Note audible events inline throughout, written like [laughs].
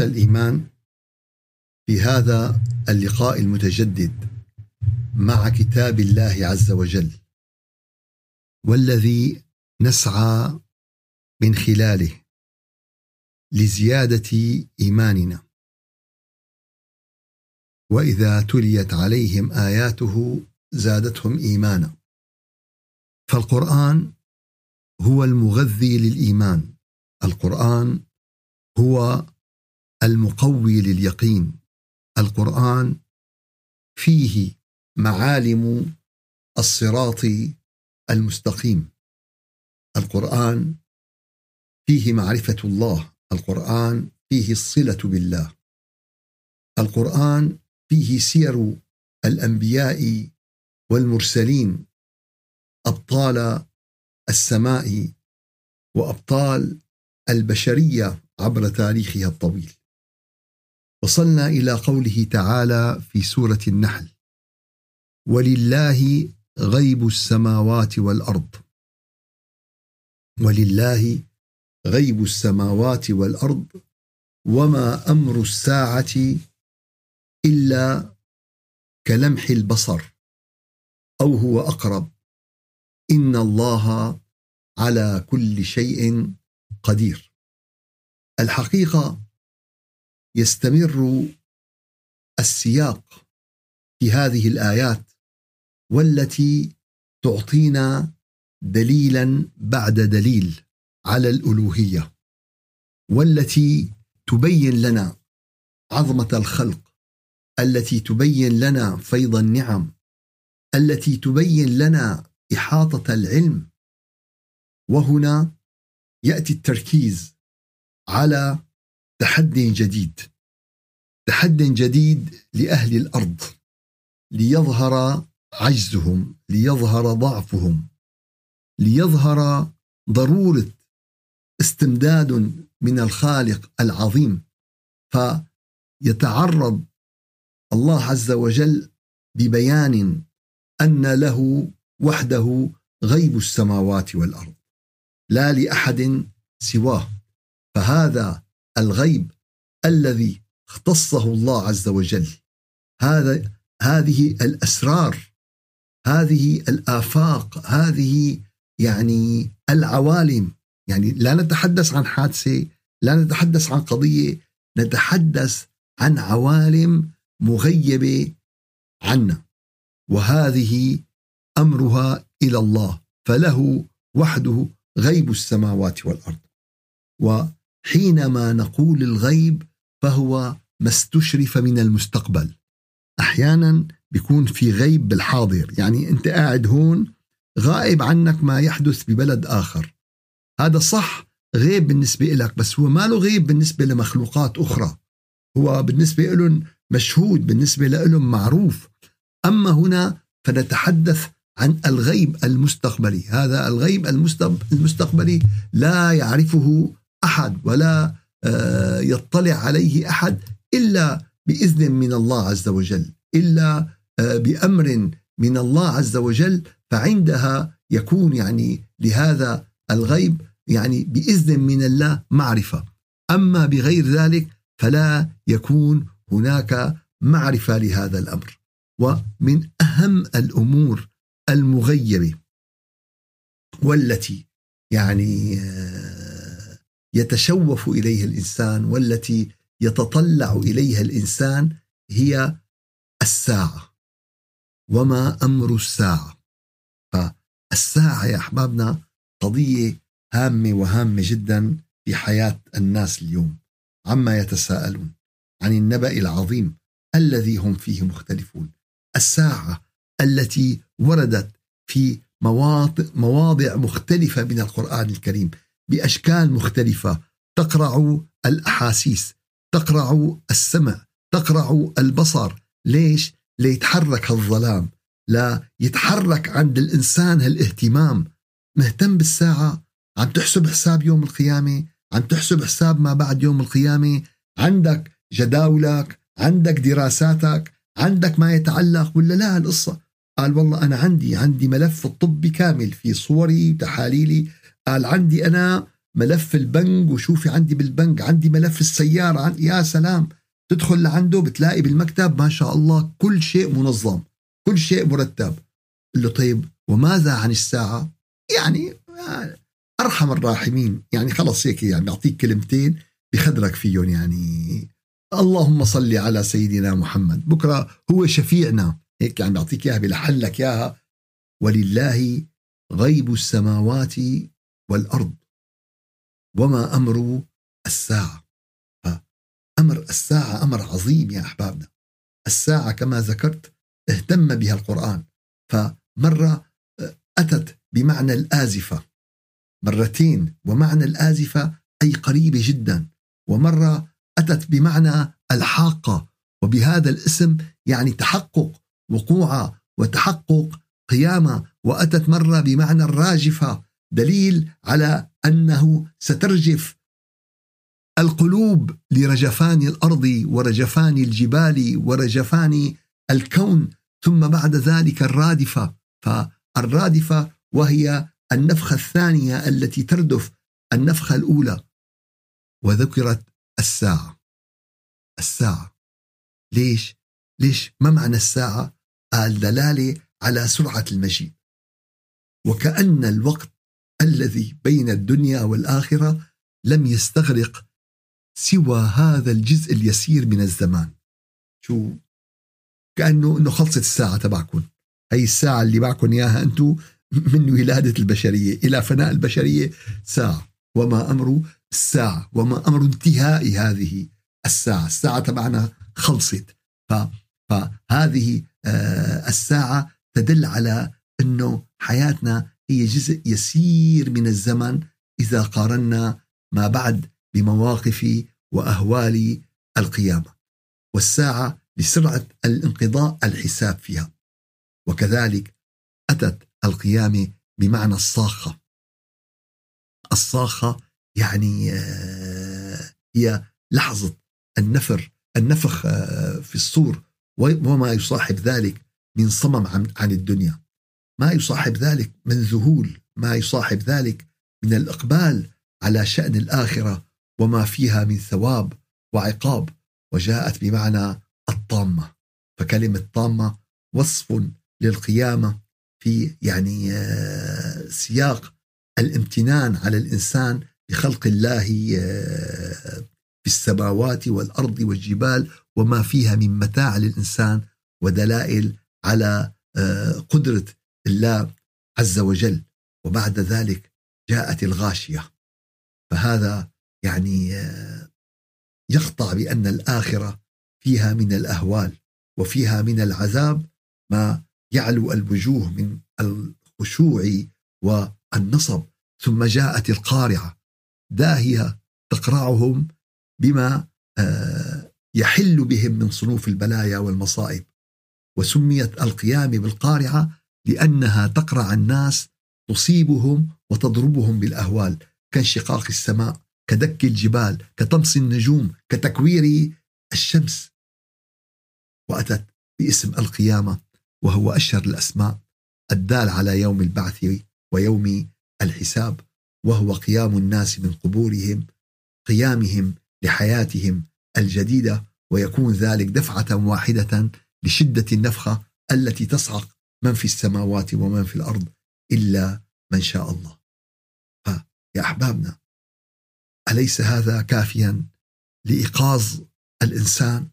الإيمان في هذا اللقاء المتجدد مع كتاب الله عز وجل والذي نسعى من خلاله لزيادة إيماننا. وإذا تليت عليهم آياته زادتهم إيمانا. فالقرآن هو المغذي للإيمان. القرآن هو المقوي لليقين. القرآن فيه معالم الصراط المستقيم. القرآن فيه معرفة الله. القرآن فيه الصلة بالله. القرآن فيه سير الأنبياء والمرسلين. أبطال السماء وأبطال البشرية عبر تاريخها الطويل. وصلنا إلى قوله تعالى في سورة النحل. ولله غيب السماوات والارض. ولله غيب السماوات والارض وما أمر الساعة الا كلمح البصر أو هو اقرب. ان الله على كل شيء قدير. الحقيقة يستمر السياق في هذه الآيات والتي تعطينا دليلا بعد دليل على الألوهية والتي تبين لنا عظمة الخلق التي تبين لنا فيض النعم التي تبين لنا إحاطة العلم. وهنا يأتي التركيز على تحد جديد. تحد جديد لأهل الأرض ليظهر عجزهم ليظهر ضعفهم ليظهر ضرورة استمداد من الخالق العظيم. فيتعرض الله عز وجل ببيان أن له وحده غيب السماوات والأرض لا لأحد سواه. فهذا الغيب الذي اختصه الله عز وجل. هذا هذه الأسرار هذه الآفاق هذه يعني العوالم. يعني لا نتحدث عن حادثة لا نتحدث عن قضية نتحدث عن عوالم مغيبة عنا. وهذه أمرها إلى الله فله وحده غيب السماوات والأرض. حينما نقول الغيب فهو ما استشرف من المستقبل. أحيانا بيكون في غيب بالحاضر يعني أنت قاعد هون غائب عنك ما يحدث ببلد آخر. هذا صح غيب بالنسبة لك بس هو ما له غيب بالنسبة لمخلوقات أخرى. هو بالنسبة لهم مشهود بالنسبة لهم معروف. أما هنا فنتحدث عن الغيب المستقبلي. هذا الغيب المستقبلي لا يعرفه أحد ولا آه، يطلع عليه أحد إلا بإذن من الله عز وجل إلا آه، بأمر من الله عز وجل فعندها يكون يعني لهذا الغيب يعني بإذن من الله معرفة. أما بغير ذلك فلا يكون هناك معرفة لهذا الأمر. ومن أهم الأمور المغيبة والتي يعني آه، يتشوف إليها الإنسان والتي يتطلع إليها الإنسان هي الساعة. وما أمر الساعة؟ فالساعة يا أحبابنا قضية هامة وهامة جدا في حياة الناس اليوم. عما يتساءلون عن النبأ العظيم الذي هم فيه مختلفون. الساعة التي وردت في مواضع, مواضع مختلفة من القرآن الكريم بأشكال مختلفة تقرع الأحاسيس تقرع السمع تقرع البصر. ليش؟ ليتحرك الظلام. لا يتحرك عند الإنسان هالاهتمام. مهتم بالساعة؟ عم تحسب حساب يوم القيامة؟ عم تحسب حساب ما بعد يوم القيامة؟ عندك جداولك؟ عندك دراساتك؟ عندك ما يتعلق ولا لا القصة قال والله أنا عندي عندي ملف الطبي كامل في صوري وتحاليلي. قال عندي أنا ملف البنك وشوفي عندي بالبنك عندي ملف السيارة عن يا سلام. تدخل لعنده بتلاقي بالمكتب ما شاء الله كل شيء منظم كل شيء مرتب. قل له طيب وماذا عن الساعة؟ يعني أرحم الراحمين. يعني خلص هيك يعني بيعطيك كلمتين بخدرك فيهم يعني. اللهم صل على سيدنا محمد. بكرة هو شفيعنا. هيك يعني بيعطيك إياها بلحن لك إياها. ولله غيب السماوات والأرض. وما أمر الساعة. أمر الساعة أمر عظيم يا أحبابنا. الساعة كما ذكرت اهتم بها القرآن. فمرة أتت بمعنى الآزفة. مرتين ومعنى الآزفة أي قريبة جدا. ومرة أتت بمعنى الحاقة. وبهذا الاسم يعني تحقق وقوع وتحقق قيامة وأتت مرة بمعنى الراجفة. دليل على أنه سترجف القلوب لرجفان الأرض ورجفان الجبال ورجفان الكون ثم بعد ذلك الرادفة فالرادفة وهي النفخة الثانية التي تردف النفخة الأولى وذكرت الساعة الساعة ليش؟ ليش؟ ما معنى الساعة؟ قال دلالة على سرعة المجيء وكأن الوقت الذي بين الدنيا والآخرة لم يستغرق سوى هذا الجزء اليسير من الزمان. شو؟ كأنه أنه خلصت الساعة تبعكم هي الساعة اللي معكم إياها أنتم من ولادة البشرية إلى فناء البشرية. ساعة وما أمر الساعة وما أمر انتهاء هذه الساعة. الساعة تبعنا خلصت. فهذه آه، الساعة تدل على أنه حياتنا هي جزء يسير من الزمن إذا قارنا ما بعد بمواقف وأهوال القيامة والساعة لسرعة الانقضاء الحساب فيها. وكذلك أتت القيامة بمعنى الصاخة. الصاخة يعني آه، هي لحظة النفر النفخ آه، في الصور وما يصاحب ذلك من صمم عن الدنيا. ما يصاحب ذلك من ذهول ما يصاحب ذلك من الإقبال على شأن الآخرة وما فيها من ثواب وعقاب وجاءت بمعنى الطامة. فكلمة طامة وصف للقيامة في يعني آه، سياق الامتنان على الإنسان بخلق الله آه، في السماوات والأرض والجبال وما فيها من متاع للإنسان ودلائل على آه، قدرة الله عز وجل وبعد ذلك جاءت الغاشية. فهذا يعني آه، يقطع بأن الآخرة فيها من الأهوال وفيها من العذاب ما يعلو الوجوه من الخشوع والنصب. ثم جاءت القارعة داهية تقرعهم بما آه، يحل بهم من صنوف البلايا والمصائب. وسميت القيام بالقارعة لأنها تقرع الناس تصيبهم وتضربهم بالأهوال كانشقاق السماء كدك الجبال كطمس النجوم كتكوير الشمس. وأتت باسم القيامة وهو أشهر الأسماء الدال على يوم البعث ويوم الحساب وهو قيام الناس من قبورهم قيامهم لحياتهم الجديدة ويكون ذلك دفعة واحدة لشدة النفخة التي تصعق من في السماوات ومن في الأرض إلا من شاء الله. فيا أحبابنا أليس هذا كافيا لإيقاظ الإنسان؟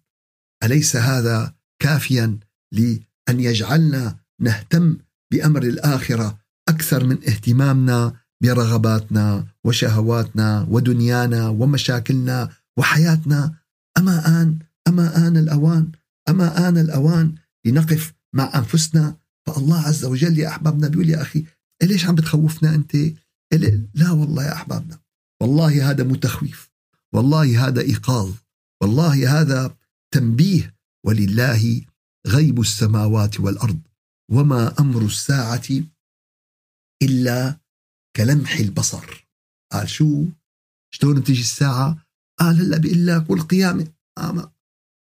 أليس هذا كافيا لأن يجعلنا نهتم بأمر الآخرة أكثر من اهتمامنا برغباتنا وشهواتنا ودنيانا ومشاكلنا وحياتنا؟ أما آن أما آن الأوان أما آن الأوان لنقف مع أنفسنا فالله عز وجل يا أحبابنا بيقول يا أخي ليش عم بتخوفنا أنت؟ لا والله يا أحبابنا والله هذا متخويف والله هذا إيقاظ والله هذا تنبيه ولله غيب السماوات والأرض وما أمر الساعة إلا كلمح البصر. قال شو؟ شلون تجي الساعة؟ قال هلأ بيقول لك والقيامة آه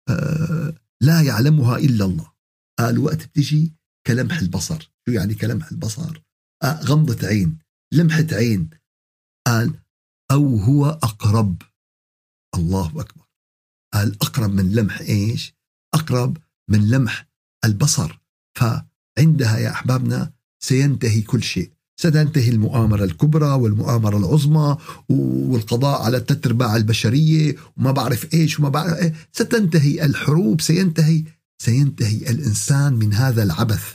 آه لا يعلمها إلا الله. قال وقت بتجي كلمح البصر. شو يعني كلمح البصر؟ آه غمضة عين لمحة عين. قال أو هو أقرب. الله أكبر. قال أقرب من لمح إيش؟ أقرب من لمح البصر. فعندها يا أحبابنا سينتهي كل شيء. ستنتهي المؤامرة الكبرى والمؤامرة العظمى والقضاء على التترباع البشرية. وما بعرف إيش وما بعرف إيه. ستنتهي الحروب سينتهي سينتهي الإنسان من هذا العبث.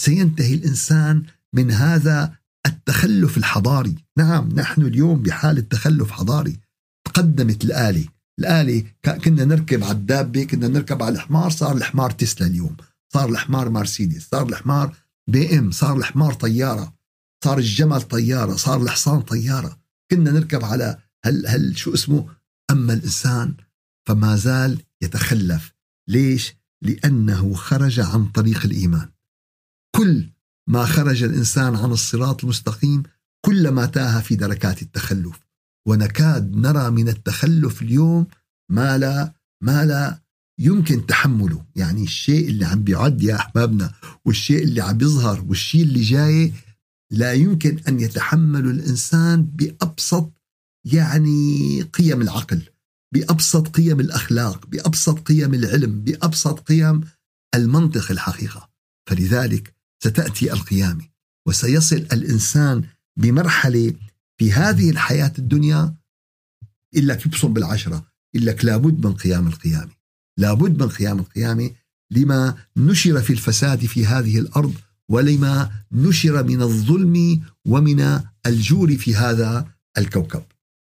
سينتهي الإنسان من هذا التخلف الحضاري. نعم نحن اليوم بحالة تخلف حضاري. تقدمت الآلة الآلة كنا نركب على الدابة كنا نركب على الحمار صار الحمار تسلا اليوم. صار الحمار مرسيدس صار الحمار بي إم صار الحمار طيارة. صار الجمل طيارة صار الحصان طيارة. كنا نركب على هل, هل شو اسمه؟ أما الإنسان فما زال يتخلف. ليش؟ لأنه خرج عن طريق الإيمان. كل ما خرج الإنسان عن الصراط المستقيم كلما تاه في دركات التخلف. ونكاد نرى من التخلف اليوم ما لا ما لا يمكن تحمله. يعني الشيء اللي عم بيعد يا أحبابنا والشيء اللي عم بيظهر والشيء اللي جاي لا يمكن أن يتحمل الإنسان بأبسط يعني قيم العقل. بأبسط قيم الأخلاق بأبسط قيم العلم بأبسط قيم المنطق الحقيقة. فلذلك ستأتي القيامة وسيصل الإنسان بمرحلة في هذه الحياة الدنيا إلا يبصم بالعشرة إلا لابد من قيام القيامة لابد من قيام القيامة لما نشر في الفساد في هذه الأرض ولما نشر من الظلم ومن الجور في هذا الكوكب.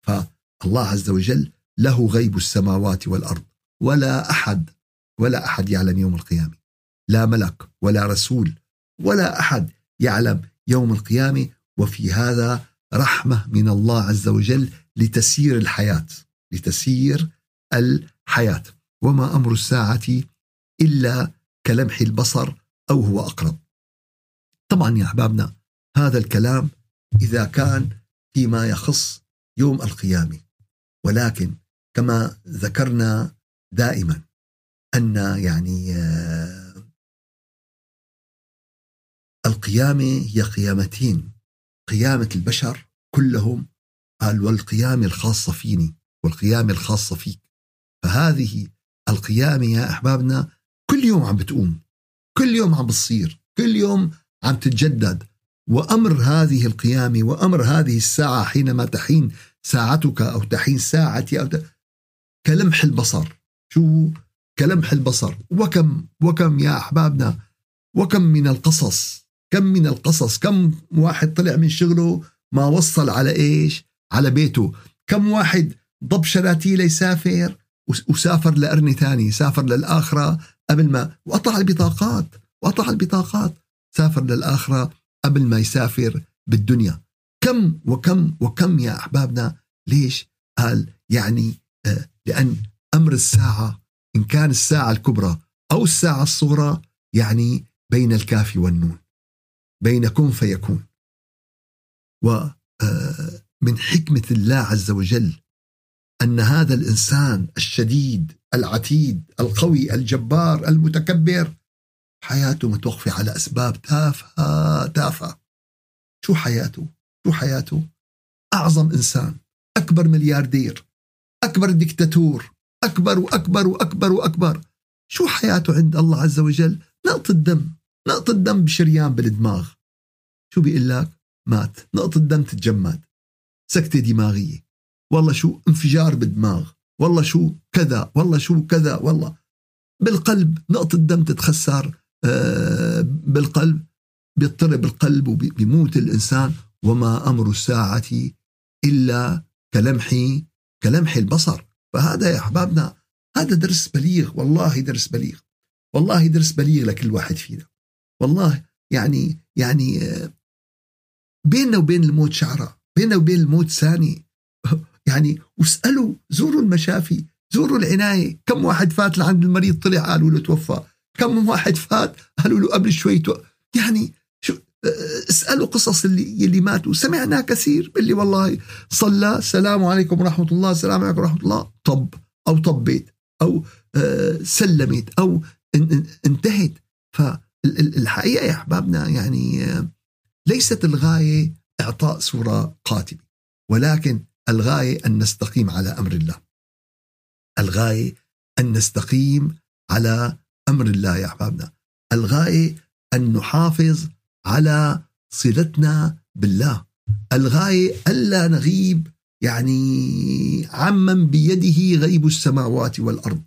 فالله عز وجل له غيب السماوات والأرض ولا أحد ولا أحد يعلم يوم القيامة. لا ملك ولا رسول ولا أحد يعلم يوم القيامة. وفي هذا رحمة من الله عز وجل لتسيير الحياة لتسيير الحياة. وما أمر الساعة إلا كلمح البصر أو هو أقرب. طبعا يا أحبابنا هذا الكلام إذا كان فيما يخص يوم القيامة. ولكن كما ذكرنا دائما أن يعني آه، القيامة هي قيامتين قيامة البشر كلهم قال والقيامة الخاصة فيني والقيامة الخاصة فيك فهذه القيامة يا أحبابنا كل يوم عم بتقوم كل يوم عم بتصير كل يوم عم تتجدد وأمر هذه القيامة وأمر هذه الساعة حينما تحين ساعتك أو تحين ساعتي أو. كلمح البصر. شو؟ كلمح البصر. وكم وكم يا أحبابنا؟ وكم من القصص؟ كم من القصص؟ كم واحد طلع من شغله ما وصل على إيش؟ على بيته. كم واحد ضب شراتيه ليسافر وسافر لقرن ثاني سافر للآخرة قبل ما وقطع البطاقات وقطع البطاقات سافر للآخرة قبل ما يسافر بالدنيا. كم وكم وكم يا أحبابنا؟ ليش قال يعني لأن أمر الساعة إن كان الساعة الكبرى أو الساعة الصغرى يعني بين الكاف والنون بين كن فيكون ومن آه، حكمة الله عز وجل أن هذا الإنسان الشديد العتيد القوي الجبار المتكبر حياته متوقفة على أسباب تافهة تافهة شو حياته؟ شو حياته؟ أعظم إنسان أكبر ملياردير أكبر ديكتاتور. أكبر وأكبر وأكبر وأكبر. شو حياته عند الله عز وجل؟ نقطة دم نقطة دم بشريان بالدماغ. شو بيقول لك؟ مات. نقطة دم تتجمد سكتة دماغية. والله شو انفجار بالدماغ. والله شو كذا. والله شو كذا. والله. بالقلب نقطة دم تتخسر آه، بالقلب. بيضطرب القلب وبيموت الإنسان. وما أمر الساعة إلا كلمح كلمح البصر. فهذا يا أحبابنا هذا درس بليغ والله درس بليغ. والله درس بليغ لكل واحد فينا. والله يعني يعني بيننا وبين الموت شعرة بيننا وبين الموت ثاني. [laughs] يعني واسألوا زوروا المشافي زوروا العناية. كم واحد فات لعند المريض طلع قالوا له توفى. كم واحد فات قالوا له قبل شوي. يعني اسألوا قصص اللي اللي ماتوا. سمعنا كثير باللي والله صلى سلام عليكم ورحمة الله السلام عليكم ورحمة الله طب أو طبيت أو آه، سلمت أو انتهت. فالحقيقة يا أحبابنا يعني آه، ليست الغاية إعطاء صورة قاتمة ولكن الغاية أن نستقيم على أمر الله. الغاية أن نستقيم على أمر الله يا أحبابنا. الغاية أن نحافظ على صلتنا بالله. الغاية ألا نغيب يعني عمن بيده غيب السماوات والأرض.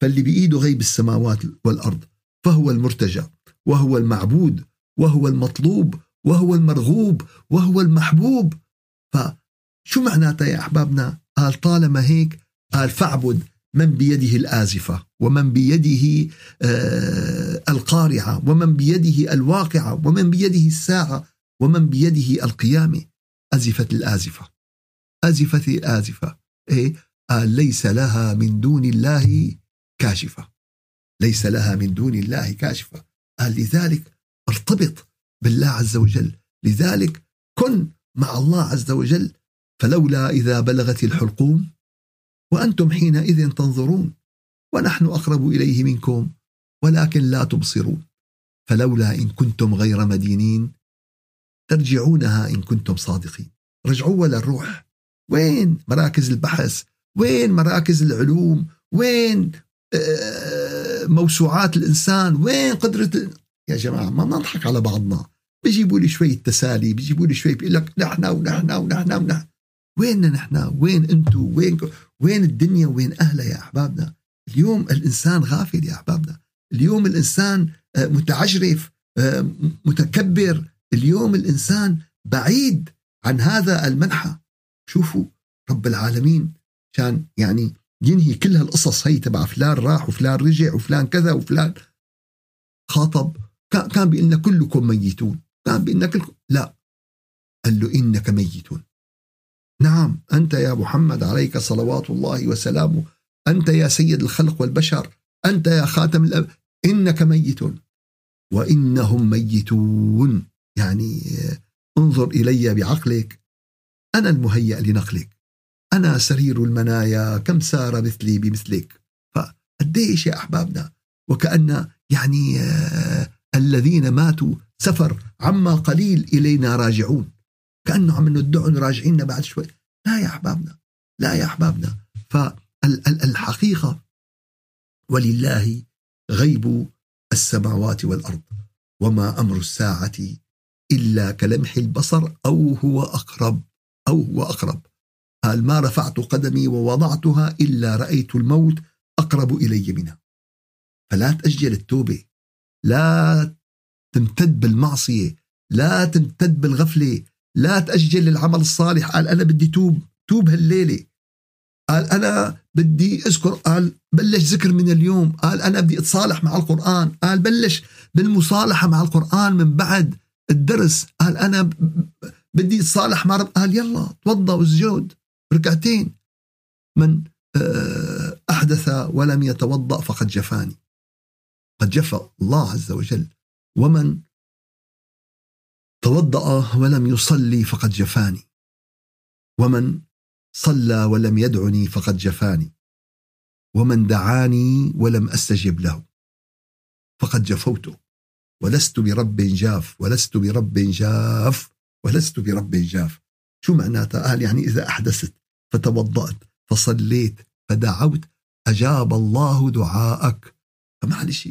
فاللي بإيده غيب السماوات والأرض فهو المرتجى وهو المعبود وهو المطلوب وهو المرغوب وهو المحبوب. فشو معناتها يا أحبابنا؟ قال طالما هيك قال فاعبد. من بيده الآزفة ومن بيده آه القارعة ومن بيده الواقعة ومن بيده الساعة ومن بيده القيامة أزفت الآزفة. أزفت الآزفة. إيه؟ ليس لها من دون الله كاشفة. ليس لها من دون الله كاشفة. لذلك ارتبط بالله عز وجل. لذلك كن مع الله عز وجل فلولا إذا بلغت الحلقوم وأنتم حينئذ تنظرون ونحن أقرب إليه منكم ولكن لا تبصرون. فلولا إن كنتم غير مدينين ترجعونها إن كنتم صادقين. رجعوا للروح وين مراكز البحث؟ وين مراكز العلوم؟ وين آه، موسوعات الإنسان؟ وين قدرة يا جماعة ما نضحك على بعضنا. بيجيبوا لي شوية تسالي بيجيبوا لي شوية بيقول لك نحن ونحن ونحن ونحن. وين نحن؟ وين أنتم وين وين الدنيا وين اهلها يا أحبابنا؟ اليوم الإنسان غافل يا أحبابنا. اليوم الإنسان آه، متعجرف آه، متكبر. اليوم الإنسان بعيد عن هذا المنحى. شوفوا رب العالمين كان يعني ينهي كل هالقصص هي تبع فلان راح وفلان رجع وفلان كذا وفلان خاطب. كان لنا كلكم ميتون. كان لنا كلكم لا. قال له إنك ميتون. نعم أنت يا محمد عليك صلوات الله وسلامه أنت يا سيد الخلق والبشر أنت يا خاتم الأب إنك ميت وإنهم ميتون. يعني انظر إلي بعقلك. أنا المهيأ لنقلك. أنا سرير المنايا كم سار مثلي بمثلك. فقديش يا أحبابنا؟ وكأن يعني آه الذين ماتوا سفر عما قليل إلينا راجعون. كأنه عم ندعون راجعين بعد شوي. لا يا أحبابنا لا يا أحبابنا. فالحقيقة ولله غيب السماوات والأرض وما أمر الساعة إلا كلمح البصر أو هو أقرب أو هو أقرب. قال ما رفعت قدمي ووضعتها إلا رأيت الموت أقرب إلي منها. فلا تأجل التوبة. لا تمتد بالمعصية. لا تمتد بالغفلة. لا تأجل العمل الصالح. قال أنا بدي توب توب هالليلة. قال أنا بدي أذكر قال بلش ذكر من اليوم. قال أنا بدي أتصالح مع القرآن. قال بلش بالمصالحة مع القرآن من بعد الدرس. قال أنا بدي أتصالح مع رب. قال يلا توضى واسجد ركعتين. من آه، أحدث ولم يتوضأ فقد جفاني. قد جفى الله عز وجل. ومن توضأ ولم يصلي فقد جفاني. ومن صلى ولم يدعني فقد جفاني. ومن دعاني ولم أستجب له. فقد جفوته. ولست برب جاف. ولست برب جاف. ولست برب جاف. شو معناتها؟ قال يعني إذا أحدثت فتوضأت فصليت فدعوت أجاب الله دعاءك. فمعلش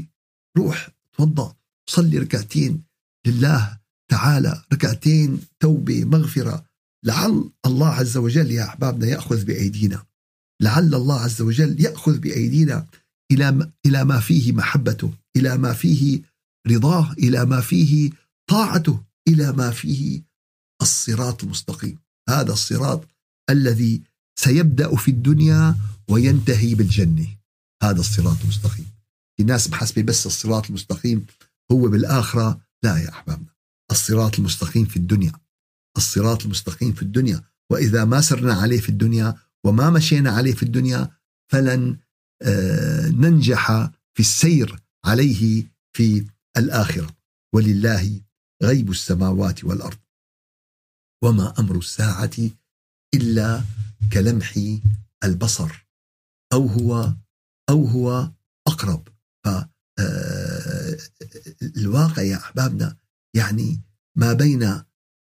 روح توضأ صلي ركعتين. لله تعالى ركعتين توبة مغفرة. لعل الله عز وجل يا أحبابنا يأخذ بأيدينا. لعل الله عز وجل يأخذ بأيدينا إلى إلى ما فيه محبته إلى ما فيه رضاه إلى ما فيه طاعته إلى ما فيه الصراط المستقيم. هذا الصراط الذي سيبدأ في الدنيا وينتهي بالجنة. هذا الصراط المستقيم. في ناس محسبة بس الصراط المستقيم هو بالآخرة. لا يا أحبابنا. الصراط المستقيم في الدنيا. الصراط المستقيم في الدنيا. وإذا ما سرنا عليه في الدنيا وما مشينا عليه في الدنيا فلن آه، ننجح في السير عليه في الآخرة. ولله غيب السماوات والأرض. وما أمر الساعة إلا كلمح البصر. أو هو أو هو أقرب. فالواقع آه، يا أحبابنا يعني ما بين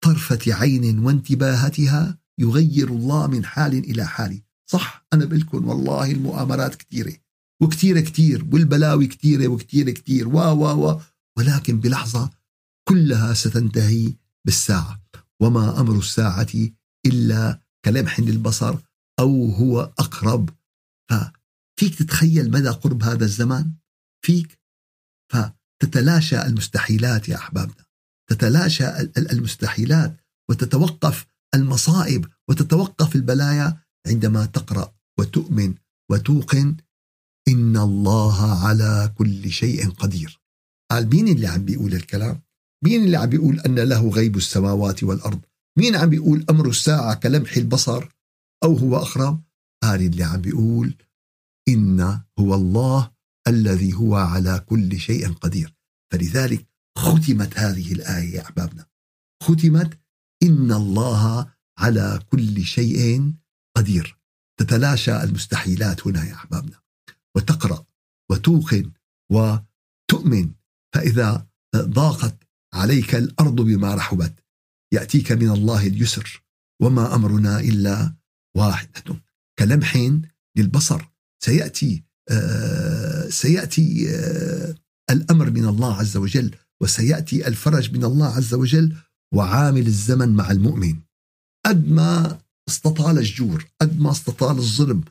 طرفة عين وانتباهتها يغير الله من حال إلى حال. صح أنا لكم والله المؤامرات كثيرة وكثيرة كثير والبلاوي كثيرة وكثيرة كثير و و و ولكن بلحظة كلها ستنتهي بالساعة. وما أمر الساعة إلا كلمح للبصر أو هو أقرب. ففيك تتخيل مدى قرب هذا الزمان؟ فيك؟ فتتلاشى المستحيلات يا أحبابنا. تتلاشى المستحيلات وتتوقف المصائب وتتوقف البلايا عندما تقرأ وتؤمن وتوقن إن الله على كل شيء قدير. قال مين اللي عم بيقول الكلام مين اللي عم بيقول أن له غيب السماوات والأرض؟ مين عم بيقول أمر الساعة كلمح البصر أو هو أقرب قال اللي عم بيقول إن هو الله الذي هو على كل شيء قدير. فلذلك ختمت هذه الآية يا أحبابنا. ختمت إن الله على كل شيء قدير. تتلاشى المستحيلات هنا يا أحبابنا. وتقرأ وتوقن وتؤمن. فإذا ضاقت عليك الأرض بما رحبت يأتيك من الله اليسر. وما أمرنا إلا واحدة. كلمح للبصر. سيأتي آه سيأتي آه الأمر من الله عز وجل. وسيأتي الفرج من الله عز وجل وعامل الزمن مع المؤمن. قد ما استطال الجور قد ما استطال الظلم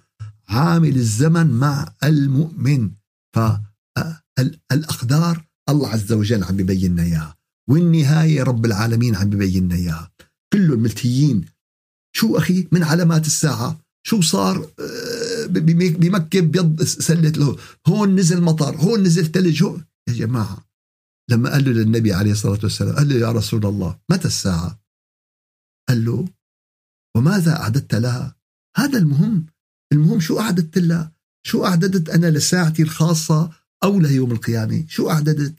عامل الزمن مع المؤمن. فالأقدار الله عز وجل عم ببين إياها. والنهاية رب العالمين عم ببين إياها. كل الملتيين. شو أخي؟ من علامات الساعة؟ شو صار؟ آه، بمكة بيض سلت له. هون نزل مطر هون نزل ثلج هون يا جماعة. لما قال له للنبي عليه الصلاة والسلام قال له يا رسول الله متى الساعة؟ قال له وماذا أعددت لها؟ هذا المهم. المهم شو أعددت لها؟ شو أعددت أنا لساعتي الخاصة أو ليوم القيامة؟ شو أعددت؟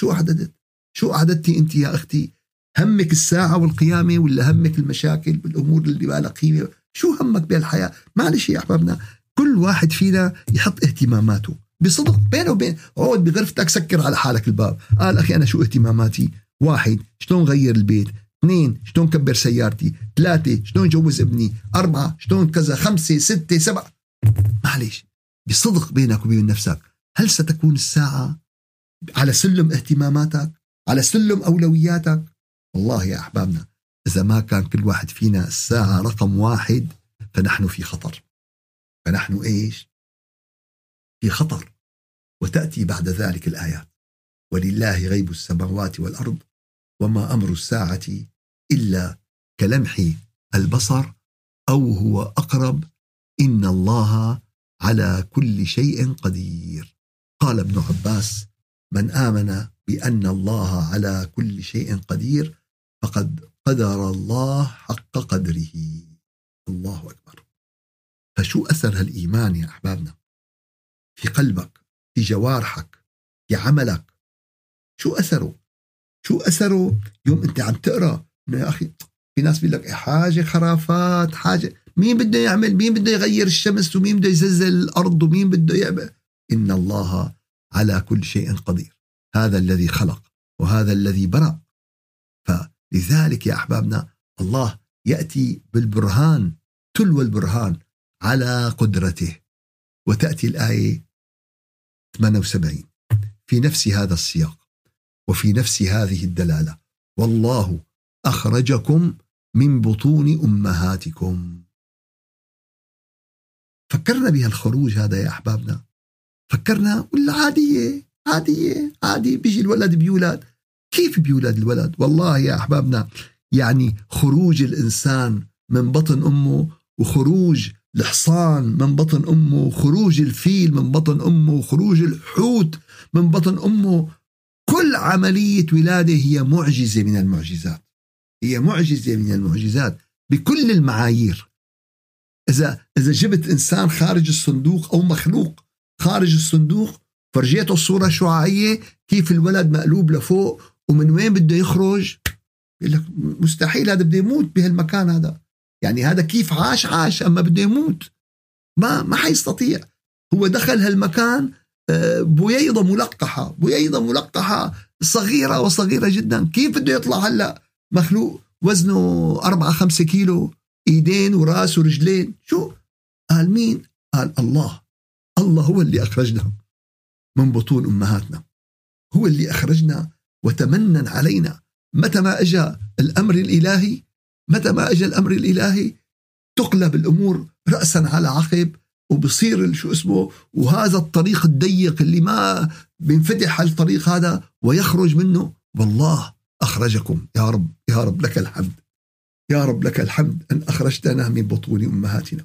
شو أعددت؟ شو أعددتي أنت يا أختي؟ همك الساعة والقيامة ولا همك المشاكل والأمور اللي ما قيمة؟ شو همك بهالحياة؟ معلش يا أحبابنا كل واحد فينا يحط اهتماماته. بصدق بينه وبين عود بغرفتك سكر على حالك الباب. قال أخي أنا شو اهتماماتي؟ واحد شلون غير البيت؟ اثنين شلون كبر سيارتي؟ ثلاثة شلون جوز ابني؟ أربعة شلون كذا؟ خمسة ستة سبعة. معلش بصدق بينك وبين نفسك. هل ستكون الساعة على سلم اهتماماتك؟ على سلم أولوياتك؟ والله يا أحبابنا إذا ما كان كل واحد فينا الساعة رقم واحد فنحن في خطر. فنحن إيش؟ في خطر وتأتي بعد ذلك الآيات. ولله غيب السماوات والأرض وما أمر الساعة إلا كلمح البصر أو هو أقرب. إن الله على كل شيء قدير. قال ابن عباس من آمن بأن الله على كل شيء قدير فقد قدر الله حق قدره. الله أكبر. فشو أثر هالإيمان يا أحبابنا؟ في قلبك في جوارحك في عملك. شو أثره؟ شو أثره يوم أنت عم تقرأ؟ يا أخي في ناس بيقول لك حاجة خرافات حاجة مين بده يعمل؟ مين بده يغير الشمس؟ ومين بده يزلزل الأرض؟ ومين بده يعمل؟ إن الله على كل شيء قدير. هذا الذي خلق وهذا الذي برأ فلذلك يا أحبابنا الله يأتي بالبرهان تلو البرهان على قدرته. وتأتي الآية 78 في نفس هذا السياق وفي نفس هذه الدلالة والله أخرجكم من بطون أمهاتكم. فكرنا بهالخروج هذا يا أحبابنا؟ فكرنا ولا عادية؟ عادية عادي بيجي الولد بيولد. كيف بيولد الولد؟ والله يا أحبابنا يعني خروج الإنسان من بطن أمه وخروج الحصان من بطن أمه وخروج الفيل من بطن أمه وخروج الحوت من بطن أمه. كل عملية ولادة هي معجزة من المعجزات. هي معجزة من المعجزات بكل المعايير. إذا إذا جبت إنسان خارج الصندوق أو مخلوق خارج الصندوق فرجيته الصورة الشعاعية كيف الولد مقلوب لفوق ومن وين بده يخرج؟ بيقول لك مستحيل هذا بده يموت بهالمكان هذا. يعني هذا كيف عاش؟ عاش أما بده يموت. ما ما حيستطيع. هو دخل هالمكان آه، بويضة ملقحة بويضة ملقحة صغيرة وصغيرة جدا. كيف بده يطلع هلأ؟ مخلوق وزنه أربعة خمسة كيلو إيدين وراس ورجلين. شو؟ قال مين؟ قال الله. الله هو اللي أخرجنا من بطون أمهاتنا. هو اللي أخرجنا وتمنن علينا. متى ما اجى الأمر الإلهي متى ما اجى الأمر الإلهي تقلب الأمور راسا على عقب وبصير شو اسمه وهذا الطريق الضيق اللي ما بينفتح الطريق هذا ويخرج منه. والله أخرجكم. يا رب يا رب لك الحمد. يا رب لك الحمد أن أخرجتنا من بطون أمهاتنا.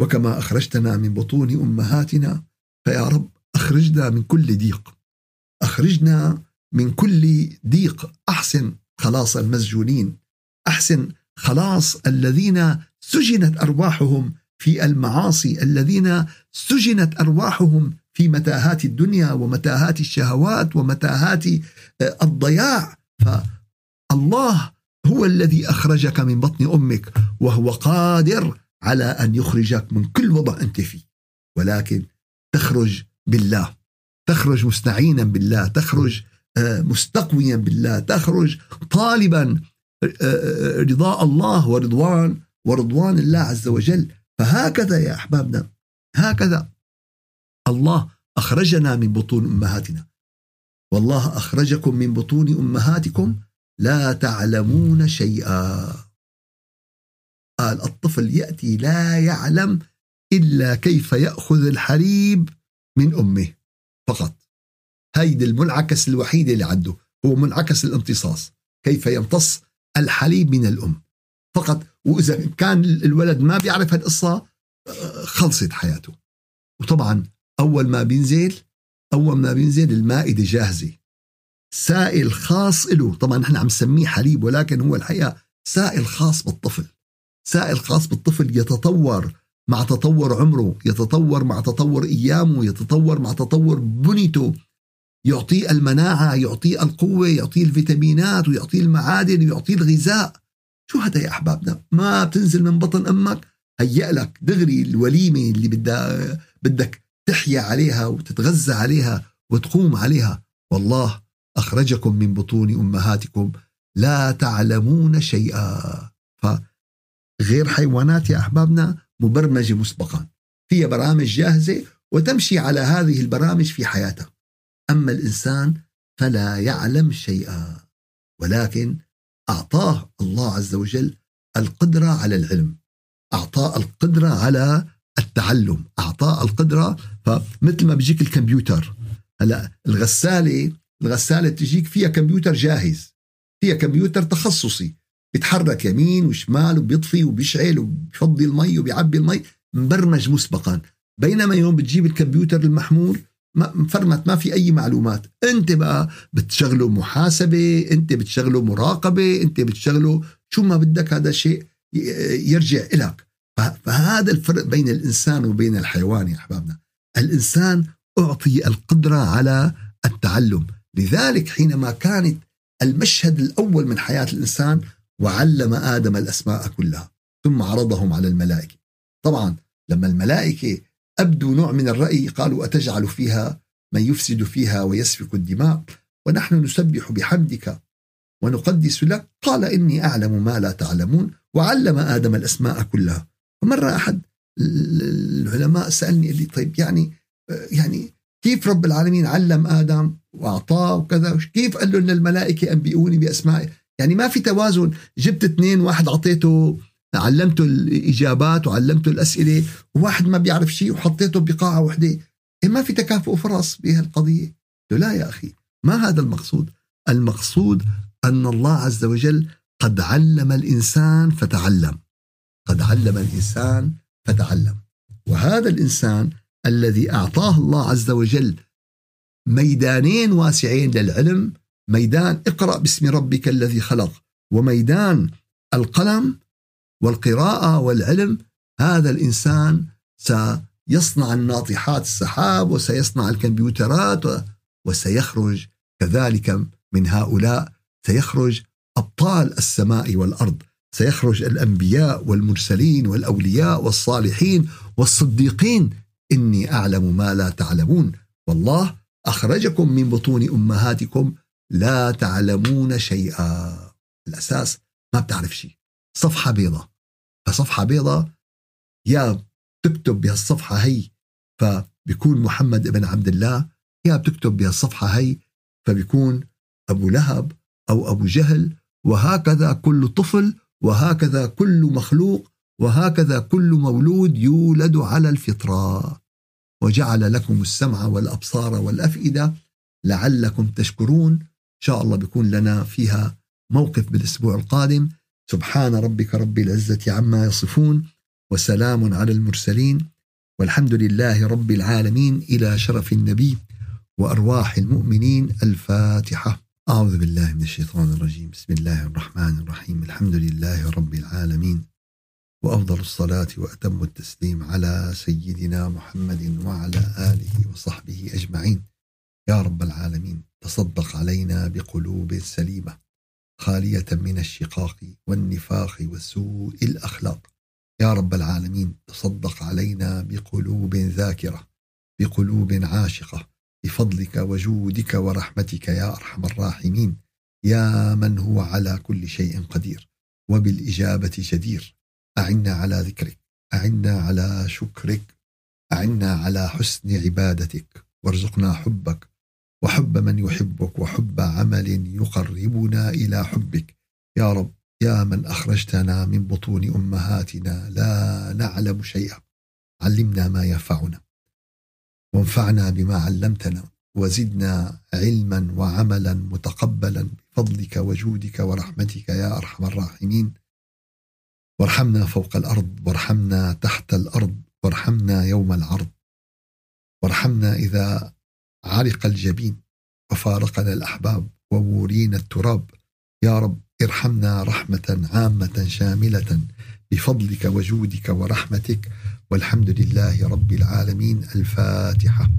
وكما أخرجتنا من بطون أمهاتنا فيا رب أخرجنا من كل ضيق. أخرجنا من كل ضيق. أحسن خلاص المسجونين. أحسن. خلاص الذين سجنت أرواحهم في المعاصي الذين سجنت أرواحهم في متاهات الدنيا ومتاهات الشهوات ومتاهات آه، الضياع. فالله هو الذي أخرجك من بطن أمك وهو قادر على أن يخرجك من كل وضع أنت فيه. ولكن تخرج بالله تخرج مستعينا بالله تخرج آه، مستقويا بالله تخرج طالبا رضاء الله ورضوان ورضوان الله عز وجل. فهكذا يا أحبابنا هكذا. الله أخرجنا من بطون أمهاتنا. والله أخرجكم من بطون أمهاتكم لا تعلمون شيئا. قال الطفل يأتي لا يعلم إلا كيف يأخذ الحليب من أمه فقط. هيدي المنعكس الوحيد اللي عنده هو منعكس الامتصاص. كيف يمتص؟ الحليب من الأم. فقط وإذا كان الولد ما بيعرف هالقصة خلصت حياته. وطبعا أول ما بينزل أول ما بينزل المائدة جاهزة. سائل خاص له طبعا نحن عم نسميه حليب ولكن هو الحقيقة سائل خاص بالطفل. سائل خاص بالطفل يتطور مع تطور عمره يتطور مع تطور أيامه يتطور مع تطور بنيته. يعطيه المناعة يعطيه القوة يعطيه الفيتامينات ويعطيه المعادن ويعطيه الغذاء. شو هذا يا أحبابنا؟ ما بتنزل من بطن أمك؟ هيأ لك دغري الوليمة اللي بدها بدك تحيا عليها وتتغذى عليها وتقوم عليها. والله أخرجكم من بطون أمهاتكم لا تعلمون شيئا. فغير حيوانات يا أحبابنا مبرمجة مسبقا. فيها برامج جاهزة وتمشي على هذه البرامج في حياتها أما الإنسان فلا يعلم شيئا. ولكن أعطاه الله عز وجل القدرة على العلم. أعطاه القدرة على التعلم. أعطاه القدرة فمثل ما بيجيك الكمبيوتر. هلا الغسالة الغسالة تجيك فيها كمبيوتر جاهز. فيها كمبيوتر تخصصي. بيتحرك يمين وشمال وبيطفي وبيشعل وبيفضي المي وبيعبي المي. مبرمج مسبقا. بينما يوم بتجيب الكمبيوتر المحمول مفرمت ما في أي معلومات. أنت بقى بتشغله محاسبة أنت بتشغله مراقبة أنت بتشغله شو ما بدك هذا شيء يرجع لك فهذا الفرق بين الإنسان وبين الحيوان يا أحبابنا. الإنسان أعطي القدرة على التعلم. لذلك حينما كانت المشهد الأول من حياة الإنسان وعلم آدم الأسماء كلها ثم عرضهم على الملائكة. طبعا لما الملائكة ابدوا نوع من الرأي قالوا أتجعل فيها من يفسد فيها ويسفك الدماء ونحن نسبح بحمدك ونقدس لك. قال إني أعلم ما لا تعلمون وعلم آدم الأسماء كلها. فمره أحد العلماء سألني قال لي طيب يعني يعني كيف رب العالمين علم آدم وأعطاه وكذا؟ كيف قال له إن الملائكة انبئوني بأسماء؟ يعني ما في توازن. جبت اثنين واحد أعطيته علمته الإجابات وعلمته الأسئلة وواحد ما بيعرف شيء وحطيته بقاعة وحدة. إيه ما في تكافؤ فرص بهالقضية. لا يا أخي ما هذا المقصود؟ المقصود أن الله عز وجل قد علم الإنسان فتعلم. قد علم الإنسان فتعلم. وهذا الإنسان الذي أعطاه الله عز وجل ميدانين واسعين للعلم ميدان اقرأ باسم ربك الذي خلق وميدان القلم والقراءة والعلم هذا الإنسان سيصنع الناطحات السحاب وسيصنع الكمبيوترات وسيخرج كذلك من هؤلاء سيخرج أبطال السماء والأرض سيخرج الأنبياء والمرسلين والأولياء والصالحين والصديقين. إني أعلم ما لا تعلمون. والله أخرجكم من بطون أمهاتكم لا تعلمون شيئا. الأساس ما بتعرف شيء. صفحة بيضاء صفحة بيضاء يا بتكتب بهالصفحة هي فبيكون محمد ابن عبد الله يا بتكتب بهالصفحة هي فبيكون أبو لهب أو أبو جهل وهكذا كل طفل وهكذا كل مخلوق وهكذا كل مولود يولد على الفطرة. وجعل لكم السمع والأبصار والأفئدة لعلكم تشكرون. إن شاء الله بيكون لنا فيها موقف بالأسبوع القادم. سبحان ربك رب العزة عما يصفون وسلام على المرسلين والحمد لله رب العالمين إلى شرف النبي وأرواح المؤمنين الفاتحة. أعوذ بالله من الشيطان الرجيم. بسم الله الرحمن الرحيم. الحمد لله رب العالمين وأفضل الصلاة وأتم التسليم على سيدنا محمد وعلى آله وصحبه أجمعين. يا رب العالمين تصدق علينا بقلوب سليمة. خالية من الشقاق والنفاق وسوء الأخلاق. يا رب العالمين تصدق علينا بقلوب ذاكرة بقلوب عاشقة بفضلك وجودك ورحمتك يا أرحم الراحمين. يا من هو على كل شيء قدير وبالإجابة جدير. أعنا على ذكرك أعنا على شكرك أعنا على حسن عبادتك. وارزقنا حبك وحب من يحبك وحب عمل يقربنا إلى حبك. يا رب يا من أخرجتنا من بطون أمهاتنا لا نعلم شيئا. علمنا ما ينفعنا. وانفعنا بما علمتنا. وزدنا علما وعملا متقبلا بفضلك وجودك ورحمتك يا أرحم الراحمين. وارحمنا فوق الأرض وارحمنا تحت الأرض وارحمنا يوم العرض. وارحمنا إذا علق الجبين وفارقنا الأحباب وورينا التراب. يا رب ارحمنا رحمة عامة شاملة بفضلك وجودك ورحمتك والحمد لله رب العالمين. الفاتحة.